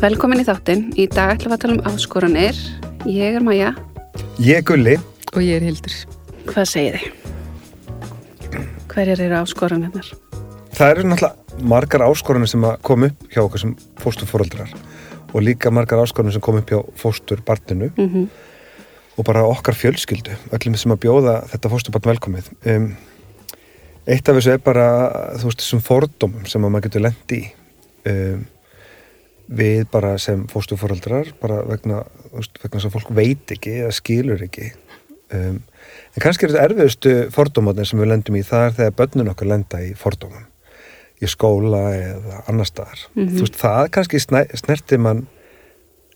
Velkomin í þáttinn. Í dag ætlum við að tala um áskoranir. Ég er Maja. Ég er Gulli. Og ég er Hildur. Hvað segir þið? Hverjar eru áskoranirnar? Það eru náttúrulega margar áskoranir sem kom upp hjá okkur sem fósturfóraldrar og líka margar áskoranir sem kom upp hjá fósturbarninu mm -hmm. og bara okkar fjölskyldu, öllum sem að bjóða þetta fósturbarn velkomið. Um, eitt af þessu er bara, þú veist, þessum fordómum sem að maður getur lendi í. Um, við bara sem fóstufóraldrar bara vegna, vegna sem fólk veit ekki eða skilur ekki. Um, en kannski er þetta erfiðustu fordómatnir sem við lendum í það er þegar börnun okkar lenda í fordómum. Í skóla eða annar staðar. Mm -hmm. þú veist það kannski snertir mann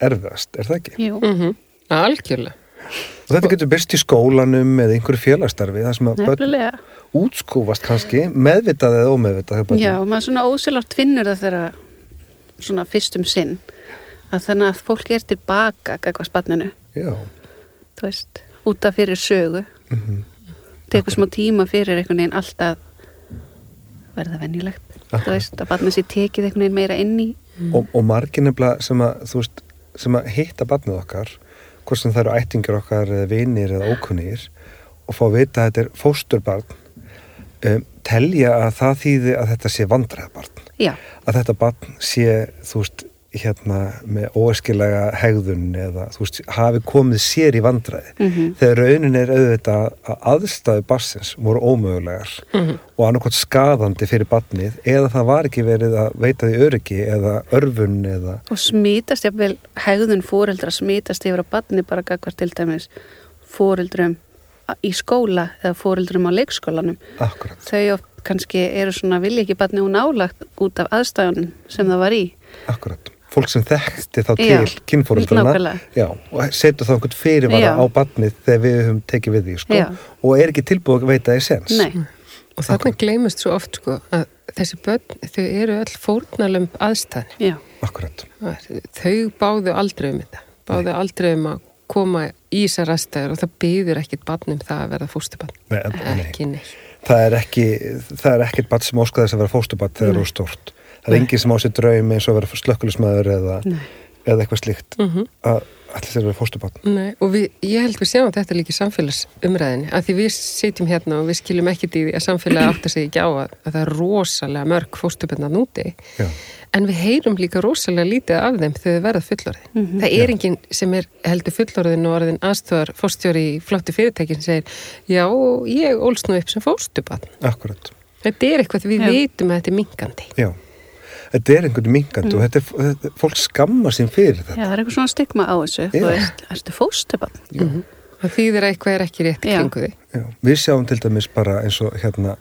erfiðast, er það ekki? Jú, mm -hmm. algjörlega. Og þetta getur byrst í skólanum eða einhverju félagstarfi það sem að börn útskúfast kannski meðvitað eða ómeðvitað Já, maður svona ósilart finnur það þegar svona fyrstum sinn að þannig að fólk er tilbaka eitthvað spanninu veist, útaf fyrir sögu. Mm -hmm. tekur smá tíma fyrir einhvern veginn alltaf verða vennilegt að barnið sér tekið einhvern veginn meira inn í. Mm. og, og margin nefnilega sem að, veist, sem að hitta barnið okkar hvort sem það eru ættingir okkar eða vinir eða ókunnir og fá að vita að þetta er fósturbarn um, telja að það þýði að þetta sé vandræðabarn Já. að þetta barn sé þú veist hérna með óeskilega hegðun eða þú veist hafi komið sér í vandræði mm -hmm. þegar raunin er auðvitað að aðstæðu barsins voru ómögulegar mm -hmm. og annarkot skadandi fyrir barnið eða það var ekki verið að veita því öryggi eða örfun eða og smítast jáfnvel hegðun fóreldra smítast yfir að barni bara gagvar til dæmis fóreldrum í skóla eða fóreldrum á leikskólanum Akkurat. þau oft kannski eru svona vilja ekki barni og nálagt út af aðstæðunum sem það var í. Akkurat, fólk sem þekkti þá til kynfóreldrana og setur þá einhvern fyrirvara á barnið þegar við höfum tekið við því sko, og er ekki tilbúið að veita það í sens Nei. og þarna gleymist svo oft sko, að þessi börn, þau eru öll fórnalum aðstæðan þau báðu aldrei um þetta. Báðu Nei. aldrei um að koma í þessar aðstæður og það býður ekkit barnum það að verða fóstubarn ekki neitt það er ekki það er ekkert badd sem óskaði þess að vera fóstubadd þegar það eru stort það er enginn sem á sér draumi eins og að vera slökkulismæður eða, eða eitthvað slíkt. Mm -hmm. að allir þeir vera fóstubadd og við, ég held við sjáum þetta líka í samfélagsumræðinni að því við sitjum hérna og við skiljum ekkert í því að samfélagi átt að segja ekki á að, að það er rosalega mörg fóstubönda núti Já En við heyrum líka rosalega lítið af þeim þegar þau verða fullorðin. Mm -hmm. Það er enginn sem er heldur fullorðin og orðin aðstofar fórstjóri í flotti fyrirtækin sem segir já, ég ólst nú upp sem fórstubann. Akkurat. Þetta er eitthvað við já. veitum að þetta er mingandi. Já, þetta er einhvern mingandi mm. og þetta er, fólk skammar sín fyrir þetta. Já, það er eitthvað svona stigma á þessu. Þú veist, erstu fórstubann? Mm -hmm. Það þýðir eitthvað er ekki rétt kringu því. Já, við sjáum til dæmis bara eins og hérna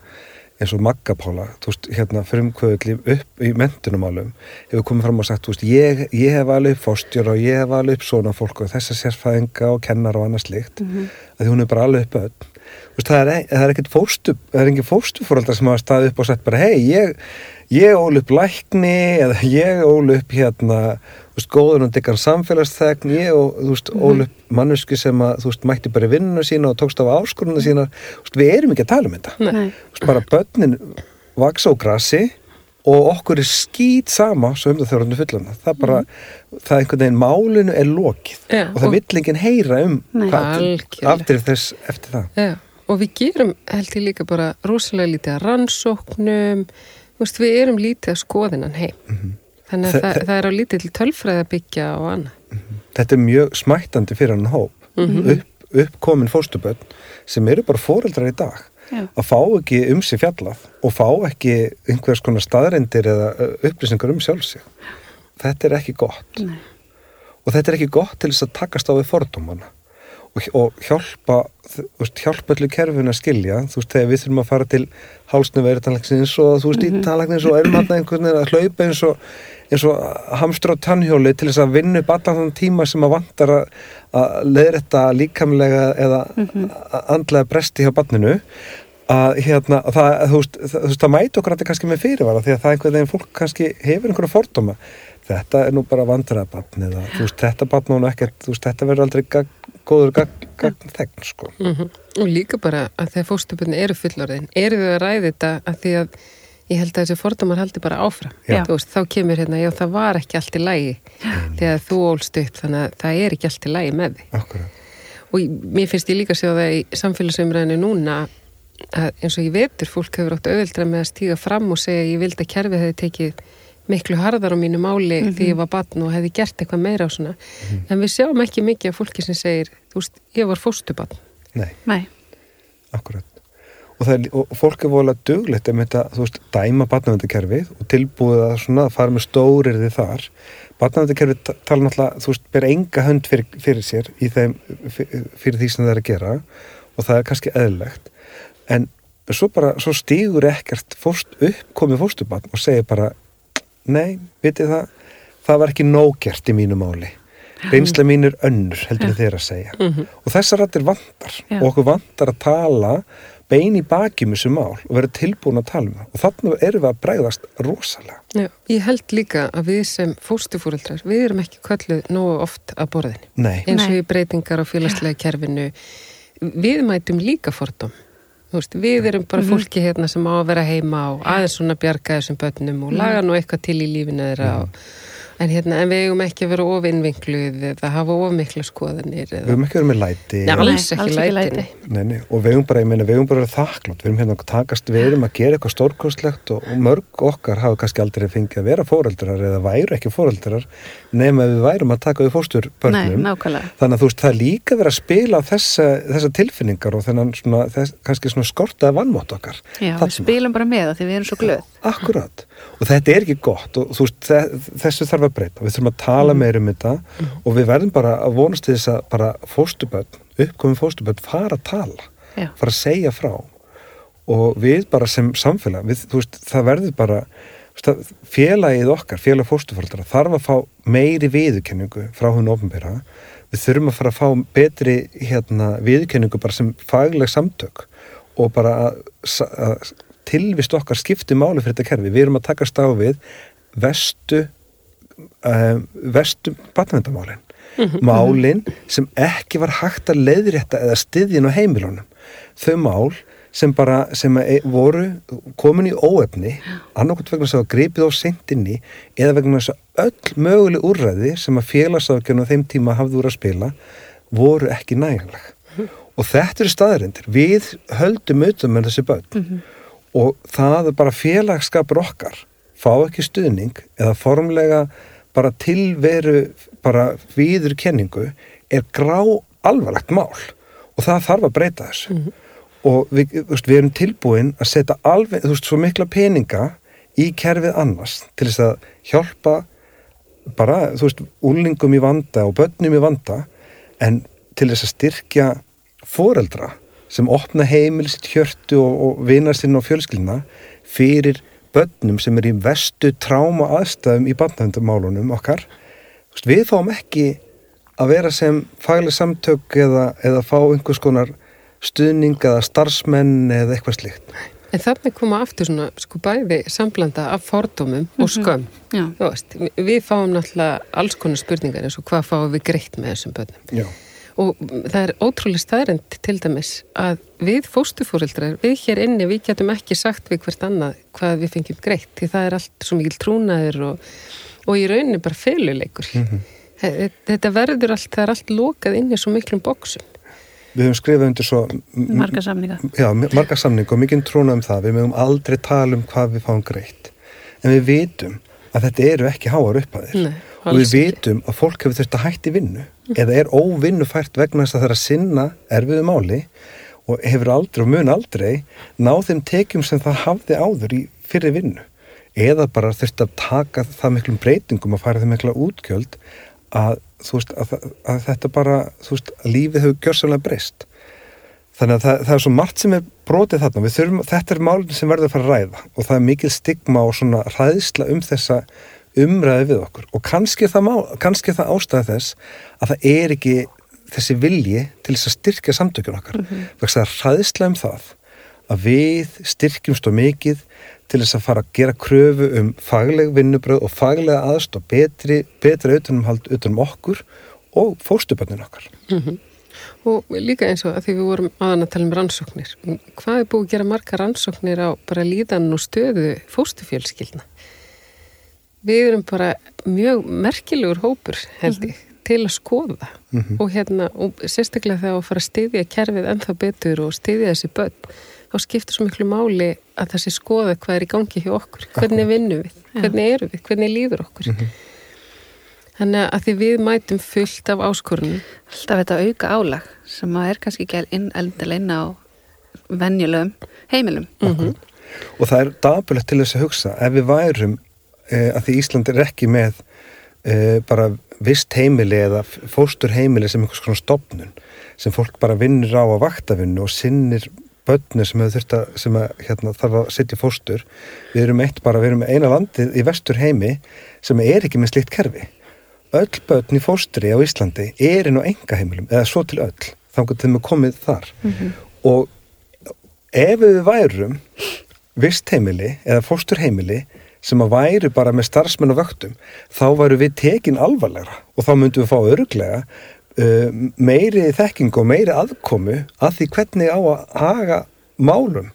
eins og Maggapála, þú veist, hérna frumkvöðli upp í mentunumálum hefur komið fram og sagt, þú veist, ég, ég hef alveg upp fórstjóra og ég hef alveg upp svona fólk og þessar sérfæðinga og kennar og annað slikt, mm -hmm. að hún er bara alveg upp öll þú veist, það er, e, það er ekkert fórstu það er engin fórstufóraldar sem hafa staðið upp og sagt bara, hei, ég, ég ól upp lækni eða ég ól upp hérna veist, góður og diggar samfélagsþegn. Ég og, veist, mm -hmm. ólup mannesku sem að, veist, mætti bara vinnuna sína og tókst á áskoruna sína, við erum ekki að tala um þetta, bara börnin vaks á grassi og okkur er skýt sama svo um það þjóðröndu fullana, það er bara mm. það er einhvern veginn, málinu er lokið ja, og það vill enginn heyra um aftur þess eftir það. Ja. og við gerum, held ég líka bara rosalega lítið að rannsóknum veist, við erum lítið að skoðinan heim mm -hmm. Þannig að það, það er á lítið til tölfræði að byggja og annað. Mhm. Þetta er mjög smættandi fyrir hann hóp. Mm -hmm. Upp, uppkomin fóstuböld sem eru bara fóreldrar í dag. Já. Að fá ekki um sig fjallað og fá ekki einhvers konar staðrendir eða upplýsingar um sjálfsig. Þetta er ekki gott. Nei. Og þetta er ekki gott til þess að takast á við fordómana og, og hjálpa, veist, hjálpa öllu kerfin að skilja. Þú veist, þegar við þurfum að fara til hálsnöfu eirtanlegsins og þú veist, mm -hmm. í talagnis og erum hann einhvern veginn að hlaupa eins og eins og hamstur á tannhjóli til þess að vinna upp allan þann tíma sem að vantar að, að leðrætta líkamlega eða mm -hmm. andlega bresti hjá barninu að hérna, það, þú veist, það, það mæti okkur að þetta kannski með fyrirvara því að það er einhvern veginn fólk kannski hefur einhverja fordóma þetta er nú bara vandræða barn eða þú veist, þetta barn núna ekkert, þú veist, þetta verður aldrei gag, góður gagn gag, þegn, sko. Mm -hmm. Og líka bara að þegar fóstubunni eru fullorðin, eru þau að ræði þetta að því að Ég held að þessi fordómar haldi bara áfram. Veist, þá kemur hérna, já það var ekki allt í lægi þegar þú ólst upp þannig að það er ekki allt í lægi með því. Akkurat. Og mér finnst ég líka að sjá það í samfélagsumræðinu núna að eins og ég vetur fólk hefur átt auðvildra með að stíga fram og segja ég vildi að kerfið hefði tekið miklu harðar á mínu máli mm -hmm. því ég var batn og hefði gert eitthvað meira á svona. Mm -hmm. En við sjáum ekki mikið af fólki sem segir, þú veist, ég var fóstubatn. Nei. Nei. Akkurat og, er, og fólk er volið að duglegt um þetta, þú veist, dæma batnavendakerfið og tilbúið að svona fara með stórirði þar batnavendakerfið tala náttúrulega, þú veist, ber enga hönd fyrir, fyrir sér í þeim fyrir því sem það er að gera og það er kannski eðlegt en svo bara, svo stýgur ekkert fórst upp, komið fórstubatn og segir bara, nei, vitið það það var ekki nógert í mínu máli reynslega mín er önnur heldur þeir að segja mm -hmm. og þessar rættir vandar Já. og okkur vandar að tala bein í baki með þessu mál og vera tilbúin að tala um það og þannig erum við að bregðast rosalega. Já, ég held líka að við sem fórstufúrildrar, við erum ekki kölluð nógu oft að borðinni. Nei. Eins og í breytingar á félagslega kerfinu, við mætum líka fordóm. Veist, við erum bara mhm. fólki hérna sem á að vera heima og aðeins svona bjarga þessum börnum og laga nú eitthvað til í lífinu þeirra og En, hérna, en við hefum ekki verið of innvinkluð eða hafa of miklu skoðanir eða... Við hefum ekki verið með læti. Nei, alls ekki, alls ekki læti, læti. Nei, nei, og við hefum bara, ég meina, við hefum bara þakklátt við hefum hérna takast, við erum að gera eitthvað stórkostlegt og, og mörg okkar hafa kannski aldrei fengið að vera fóreldrar eða væru ekki fóreldrar nema við værum að taka við fósturbörnum. Þannig að þú veist, það er líka verið að spila þessa, þessa tilfinningar og þennan svona, þess, kannski svona skortaði vannmátt okkar Já, Þarna. við spilum bara með það því við erum svo glöð. Akkurat, og þetta er ekki gott og veist, þessu þarf að breyta við þurfum að tala mm. meira um þetta mm. og við verðum bara að vonast þess að bara fóstuböld, uppkominn fóstuböld fara að tala, Já. fara að segja frá og við bara sem samfélag, við, þú veist, það verður bara félagið okkar, félag fóstuföldara þarf að fá meiri viðurkenningu frá hún ofnbyrra, við þurfum að fara að fá betri hérna, viðurkenningu bara sem fagleg samtök og bara að, að tilvist okkar skipti máli fyrir þetta kerfi, við erum að taka stáfið vestu uh, vestu batnvendamálin mm -hmm. málin sem ekki var hægt að leiðrétta eða styðjin á heimilunum þau mál sem bara sem e, voru komin í óefni annarkot vegna þess að gripið á sendinni eða vegna þess að öll möguleg úrræði sem að félagsákjörnum þeim tíma hafði úr að spila voru ekki nægileg mm -hmm. og þetta eru staðarindir við höldum auðvitað með þessi börn mm -hmm. og það er bara félagskapur okkar fá ekki stuðning eða formlega bara tilveru bara viður kenningu er grá alvarlegt mál og það þarf að breyta þessu mm -hmm. og við, veist, við erum tilbúin að setja alveg, þú veist, svo mikla peninga í kerfið annars til þess að hjálpa bara, þú veist, úlingum í vanda og börnum í vanda en til þess að styrkja foreldra sem opna heimilist hjörtu og, og vinar sinn og fjölskyldina fyrir börnum sem er í vestu tráma aðstæðum í bandavendamálunum okkar. Við fáum ekki að vera sem fagleg samtök eða, eða fá einhvers konar stuðning eða starfsmenn eða eitthvað slikt En þannig koma aftur svona sko bæði samblanda af fordómum og mhm. skömm. Mm -hmm. veist, við fáum náttúrulega alls konar spurningar eins og hvað fáum við greitt með þessum börnum? Já og það er ótrúlega staðrind til dæmis að við fóstufórildrar, við hér inni við getum ekki sagt við hvert annað hvað við fengjum greitt, því það er allt svo mikil trúnaður og, og í rauninni bara feluleikur. Mm -hmm. þetta verður allt, það er allt lokað inn í svo miklum bóksum Við höfum skrifað undir svo marga samninga. Já, marga samninga og mikinn trúnað um það. Við mögum aldrei tala um hvað við fáum greitt. En við vitum að þetta eru ekki háar upp að þér og við vitum að fólk hefur þurft að hætti vinnu eða er óvinnufært vegna þess að það er að sinna erfiðu máli og hefur aldrei og mun aldrei náð þeim tekjum sem það hafði áður í fyrir vinnu. Eða bara þurft að taka það miklum breytingum að fara þeim mikla útgjöld að, veist, að, að þetta bara, veist, lífið hefur gjörsamlega breyst þannig að það, það er svo margt sem er brotið þarna þurfum, þetta er málinn sem verður að fara að ræða og það er mikil stigma og svona ræðisla um þessa umræði við okkur og kannski það, má, kannski það ástæði þess að það er ekki þessi vilji til þess að styrkja samtökjum okkar mm -hmm. það er ræðislega um það að við styrkjumst og mikið til þess að fara að gera kröfu um fagleg vinnubröð og faglega aðstof betri, betri auðvunumhald auðvunum okkur og fórstupöndin okkar mm -hmm. Og líka eins og að því við vorum aðan að tala um rannsóknir. Hvað er búið að gera marga rannsóknir á bara líðan og stöðu fóstufjölskyldna? Við erum bara mjög merkilegur hópur held ég mm -hmm. til að skoða mm -hmm. og hérna, og sérstaklega þegar að fara að styðja kerfið ennþá betur og styðja þessi börn, þá skiptir svo miklu máli að sé skoða hvað er í gangi hjá okkur, hvernig vinnum við, hvernig eru við, hvernig líður okkur. Mm -hmm. Þannig að því við mætum fullt af áskorunum. Alltaf þetta auka álag sem að er kannski ekki endilega inn á venjulegum heimilum. Mm -hmm. Og það er dapulegt til þess að hugsa ef við værum e, að því Ísland er ekki með e, bara vist heimili eða fóstur heimili sem einhvers konar stopnun sem fólk bara vinnir á að vaktavinnu og sinnir börnir sem, að, sem að, hérna, þarf að setja fóstur. Við erum eitt bara, við erum eina landið í vestur heimi sem er ekki með slikt kerfi öll börn í fóstri á Íslandi er inn á enga heimilum eða svo til öll þá getur þeim að komið þar mm -hmm. og ef við værum vist heimili eða fósturheimili sem að væri bara með starfsmenn og vöktum þá væru við tekin alvarlegra og þá myndum við fá öruglega uh, meiri þekking og meiri aðkomu að því hvernig á að haga málum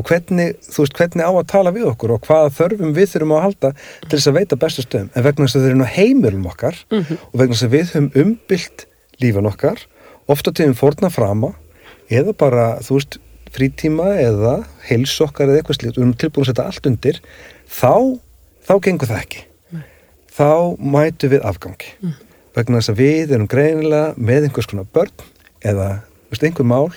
og hvernig, þú veist, hvernig á að tala við okkur og hvaða þörfum við þurfum að halda til þess að veita bestu stöðum en vegna þess að þau eru heimilum okkar mm -hmm. og vegna þess að við höfum umbylt lífan okkar, ofta tegum forna frama eða bara, þú veist, frítíma eða heils okkar eða eitthvað slíkt og við erum tilbúin að setja allt undir þá, þá gengur það ekki Nei. þá mætu við afgangi mm. vegna þess að við erum greinilega með einhvers konar börn eða, þú veist, einhver mál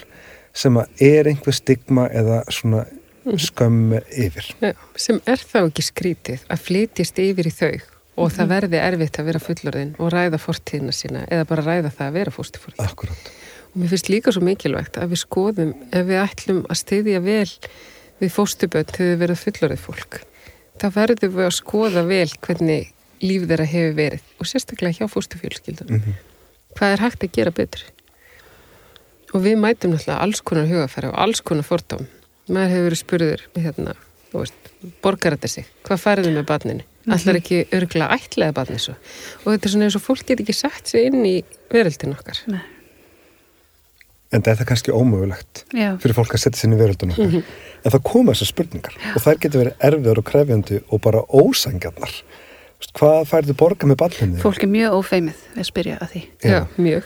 sem er einhver stigma eða svona mhm. skömm yfir. Ja, sem er þá ekki skrítið að flytjast yfir í þau og það mhm. verði erfitt að vera fullorðin og ræða fortíðina sína eða bara ræða það að vera fórstifórið. Og mér finnst líka svo mikilvægt að við skoðum ef við ætlum að stiðja vel við fórstifbönd þegar við verðum fullorðið fólk. Þá verðum við að skoða vel hvernig líf þeirra hefur verið og sérstaklega hjá fórstifjölskyldunum. Mm -hmm. Hvað er hægt að gera betur? Og við mætum náttúrulega alls konar hugafæri og alls konar fordóm. Maður hefur verið spurður, hérna, borgar þetta sig? Hvað færðu með barninu? Mhm. Allar ekki örgla ætlaði barnið svo. Og þetta er svona eins og fólk getur ekki sett sig inn í veröldin okkar. Nei. En það er kannski ómögulegt Já. fyrir fólk að setja sér inn í veröldin okkar. Mm -hmm. En það koma þessar spurningar Já. og þær getur verið erfiður og krefjandi og bara ósangjarnar. Hvað færðu borgar með barninu? Fólk er mjög ófeimið að spyrja að því. Já, Já mjög.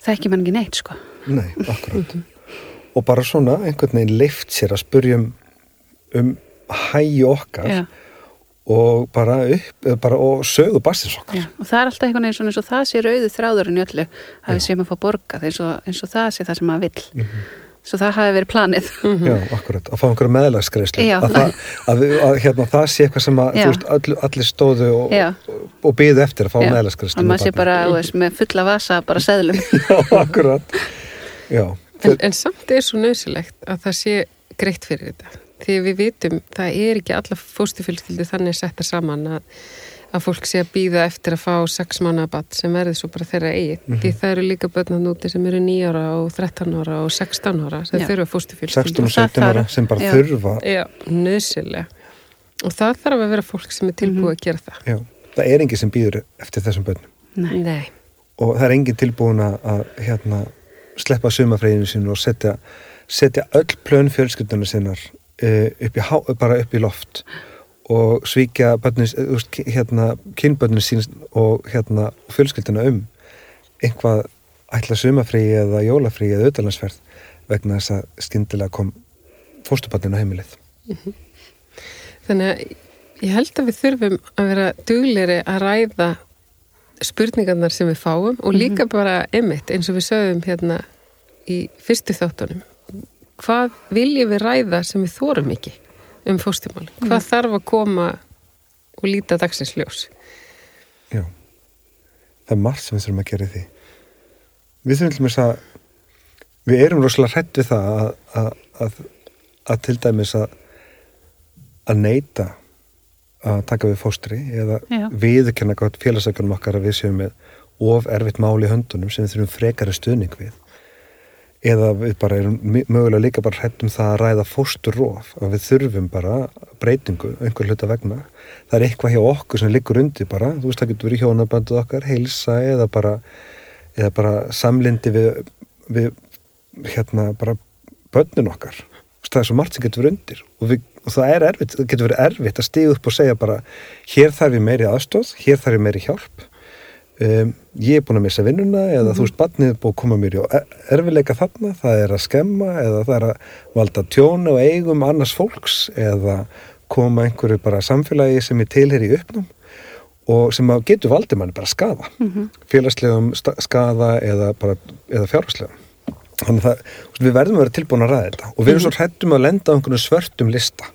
Það ekki mann ekki neitt, sko. Nei, akkurát. og bara svona einhvern veginn leift sér að spurjum um hægi okkar Já. og bara upp bara, og sögu bassins okkar. Já, og það er alltaf einhvern veginn eins og það sé rauðu þráðurinn í öllu að við séum að fá borgað eins eins og það sé það sem maður vill. Mm -hmm. Svo það hafi verið planið. -hmm. Já, akkurat. Að fá einhverju meðlagsgreifslu. Að, að, að hérna, það sé eitthvað sem að, veist, all, allir stóðu og, og, og byðu eftir að fá meðlagsgreifslu. Og maður sé bara veist, með fulla vasa bara seðlum. Já, akkurat. Já, en, en samt er svo nöðsilegt að það sé greitt fyrir þetta. Því við vitum, það er ekki alla fóstifylgildi þannig setta saman að, að fólk sé að býða eftir að fá 6 mánabatt sem verður svo bara þeirra eigin. Mm -hmm. Því það eru líka börnað núti sem eru 9 ára og 13 ára og 16 ára sem þurfa fóstifylgildi. 16 og 17 ára sem bara já, þurfa. Já, nöðsilega. Og það þarf að vera fólk sem er tilbúið mm -hmm. að gera það. Já, það er enginn sem býður eftir þessum börnum. Nei. Nei. Og það er enginn tilbúin að hérna sleppa sumafræðinu sinu og setja, setja öll plön fjölskyldunum sinnar uh, upp í, bara upp í loft og svíkja börnus, hérna, kynbörnus sín og hérna, fjölskylduna um einhvað ætla sumafræði eða jólafræði eða auðvitaðlansferð vegna þess að skindilega kom fórstupanninu heimilið. Mm -hmm. Þannig að ég held að við þurfum að vera dugleiri að ræða spurningarnar sem við fáum og líka mm -hmm. bara emitt eins og við sögum hérna í fyrstu þáttunum hvað viljum við ræða sem við þórum ekki um fóstumál mm. hvað þarf að koma og líta dagsins ljós Já það er margt sem við þurfum að gera því við þurfum til mér að við erum rosalega hrætt við það að, að, að, að til dæmis að að neyta að taka við fóstri eða viðkenna félagsækunum okkar að við séum með of erfitt mál í höndunum sem við þurfum frekari stuðning við. Eða við bara erum mögulega líka bara hrættum það að ræða fósturróf að við þurfum bara breytingu einhver hluta vegna. Það er eitthvað hjá okkur sem liggur undir bara þú veist það getur verið hjónabanduð okkar, heilsa eða bara, eða bara samlindi við við hérna bara börnin okkar það er svo margt sem getur verið undir og, við, og það er erfitt, það getur verið erfitt að stíða upp og segja bara hér þarf ég meiri aðstóð, hér þarf ég meiri hjálp um, ég er búin að missa vinnuna eða mm -hmm. þú veist, barnið er búin að koma mér í erfileika þarna, það er að skemma eða það er að valda tjónu og eigum annars fólks eða koma einhverju bara samfélagi sem er tilheri í uppnum og sem getur valdið manni bara skada mm -hmm. félagslegum skada eða, eða fjárhagslegum þannig að við verðum að vera tilbúin að ræða þetta og við erum svo mhm. hrættum að lenda á einhvern svörtum lista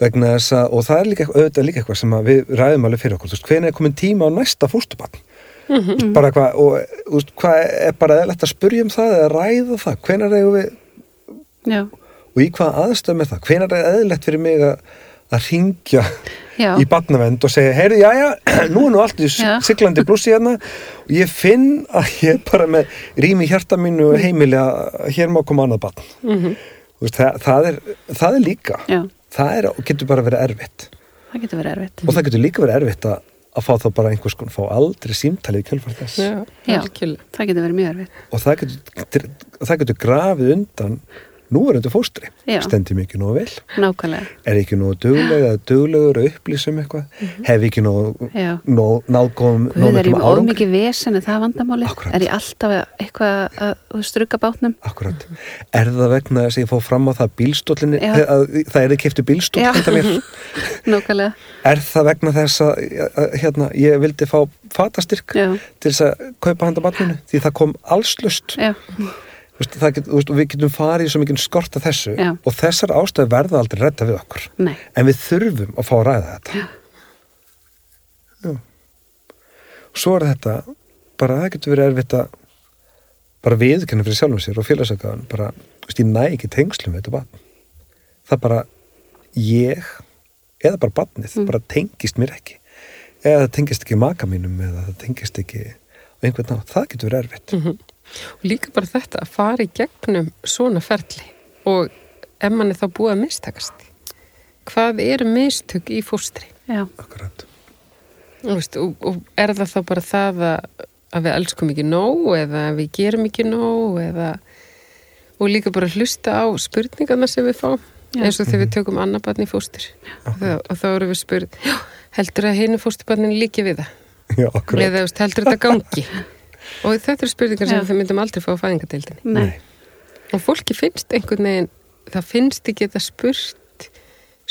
vegna þess að, og það er líka, auðvitað líka eitthvað sem við ræðum alveg fyrir okkur, þú veist, hvernig er komin tíma á næsta fústubann mm -hmm. bara hvað, og þú veist, hvað er bara eða að spurja um það eða ræða það, hvernig er við Já. og í hvað aðstöðum er það, hvernig er eðlert fyrir mig að að ringja já. í barnavend og segja, heyrðu, já, já, nú er nú allt í siglandi blúsi hérna og ég finn að ég bara með rými hjarta mínu heimili að hér má koma annað barn. Mm -hmm. veist, það, það, er, það er líka. Já. það er, getur bara verið erfitt. Það getur verið erfitt. Og það getur líka verið erfitt að, að fá þá bara einhvers konar, fá aldrei símtalið í kjölfart þess. Já, það getur verið mjög erfitt. Og það getur, það getur grafið undan nú er þetta fóstri, stendir mikið nógu vel. Nákvæmlega. er ekki nógu dögleg eða döglegur að upplýsa um eitthvað? Mm -hmm. hef ekki nógu náðgóðum Guð er með ómikið vesen það vandamáli, Akkurat. er ég alltaf eitthvað að struka bátnum? Akkurat, er það vegna þess að ég fóð fram á það bílstólinni, það er ekki eftir bílstól Nákvæmlega. Er það vegna þess að, að hérna, ég vildi fá fatastyrk Já. til þess að kaupa handa bátninu því það kom allslust Já Get, veist, við getum farið svo mikið skort að þessu Já. og þessar ástæði verða aldrei redda við okkur Nei. en við þurfum að fá að ræða þetta Já. Já. og svo er þetta bara það getur verið erfitt að bara viðkenna fyrir sjálfum sér og félagsökaðan bara, veist, ég næ ekki tengslum við þetta barn það bara ég eða bara barnið, mm. bara tengist mér ekki eða það tengist ekki maka mínum eða það tengist ekki einhvern nátt, það getur verið erfitt mm -hmm. Og líka bara þetta að fara í gegnum svona ferli og ef mann er þá búið að mistakast hvað eru mistök í fóstri? Já. Akkurat. Veist, og, og er það þá bara það að, að við elskum ekki nóg eða við gerum ekki nóg eða og líka bara hlusta á spurningarna sem við fáum Já. eins og þegar við mhm. tökum annabarn í fóstur og, og þá eru við spurð heldur að hennu fósturbarnin líki við það? Já. Eða heldur þetta gangi? Og þetta eru spurningar sem við myndum aldrei fá að fæðingadeildinni. Nei. Og fólki finnst einhvern veginn, það finnst ekki þetta spurt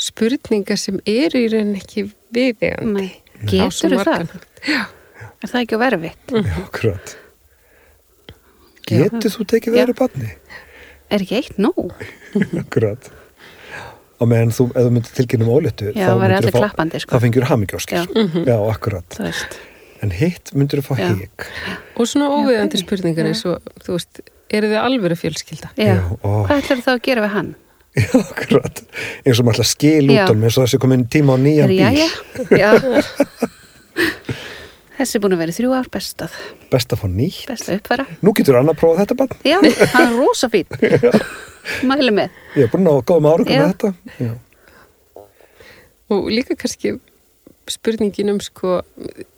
spurningar sem eru í rauninni ekki viðegandi. Nei, getur það? Já. Er það ekki að verfi? Já, akkurat. Getur þú tekið verið barni? Er ekki eitt nóg? akkurat. Og meðan þú, ef þú myndir tilkynna um óléttu, þá, þú hamingjóskir. Já. Já, akkurat. Það veist en hitt myndur þú fá hík og svona óviðandi spurningar eins og þú veist, eru þið alveg fjölskylda? Já, Já hvað ætlar þá að gera við hann? Já, akkurat. Eins og maður ætla að skil út um eins og þessi komin tíma á nýjan bíl. Já, já Þessi er búin að vera þrjú ár bestað. Bestað fór nýtt. Bestað uppfæra. Nú getur hann að prófa þetta bann Já, hann er rosa fín Mæli með. Ég er búin að góða með árugum með þetta. Já. Og líka kannski spurningin um sko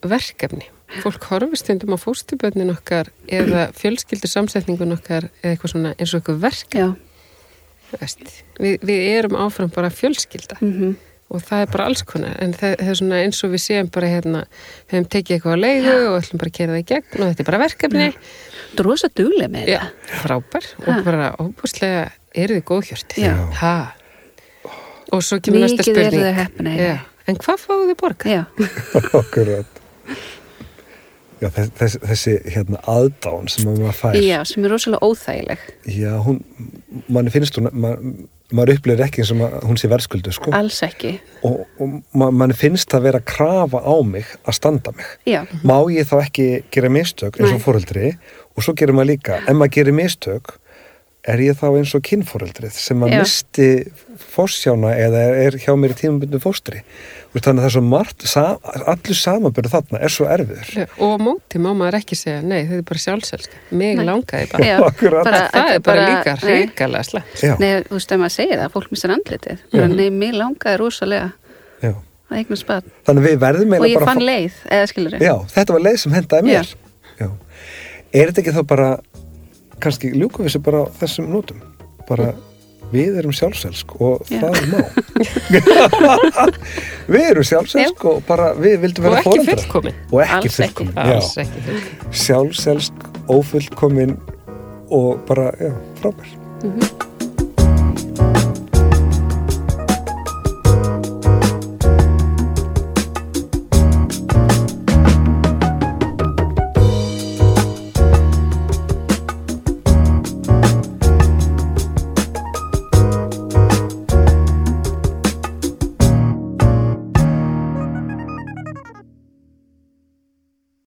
verkefni. Fólk horfist stundum á fóstuböndin okkar eða fjölskyldur samsetningun okkar eða eitthvað svona eins og eitthvað verkefni. Við, við erum áfram bara fjölskylda mm -hmm. og það er bara alls konar en það, það er svona eins og við séum bara hérna, við hefum tekið eitthvað á leiðu ja. og ætlum bara að kera það í gegn og þetta er bara verkefni. Þú er rosa duglega með Já, það. Frábær ha. og bara óbúslega eru þið góðhjört. Og svo kemur næsta spurning. Mikið eru þið hefna. En hvað fáðu þið borga? Já. Akkurat. Já, þessi, þessi hérna, aðdán sem maður fær. Já, sem er rosalega óþægileg. Já, hún, mann finnst hún, maður, maður upplifir ekki eins og maður, hún sé verðskuldu, sko. Alls ekki. Og, og mann finnst það vera að krafa á mig að standa mig. Já. Má ég þá ekki gera mistök eins og fóröldri og svo gerir maður líka, ef maður gerir mistök er ég þá eins og kynfóreldrið sem að Já. misti fórsjána eða er hjá mér í tímabundu fóstri? Þannig að það er svo margt allur samanbyrðu þarna er svo erfiður. Já, og á móti má maður ekki segja nei, þetta er bara sjálfselska, mig langaði bara, Já, bara það er bara líka reykala slags Nei, þú veist, ef maður segir það, fólk mistar andlitið. Bara, nei, mig langaði rosalega að eignu spad og ég fann leið, eða skilur Já, þetta var leið sem hendaði mér. Er þetta ekki þá bara kannski ljúkum við þessu bara þessum nótum. Bara við erum sjálfselsk og Já. það er má við erum sjálfselsk og bara við vildum vera fullkomin. Og ekki fullkomin. Já. sjálfselsk, ófullkomin og bara, já, frábær. Mhm.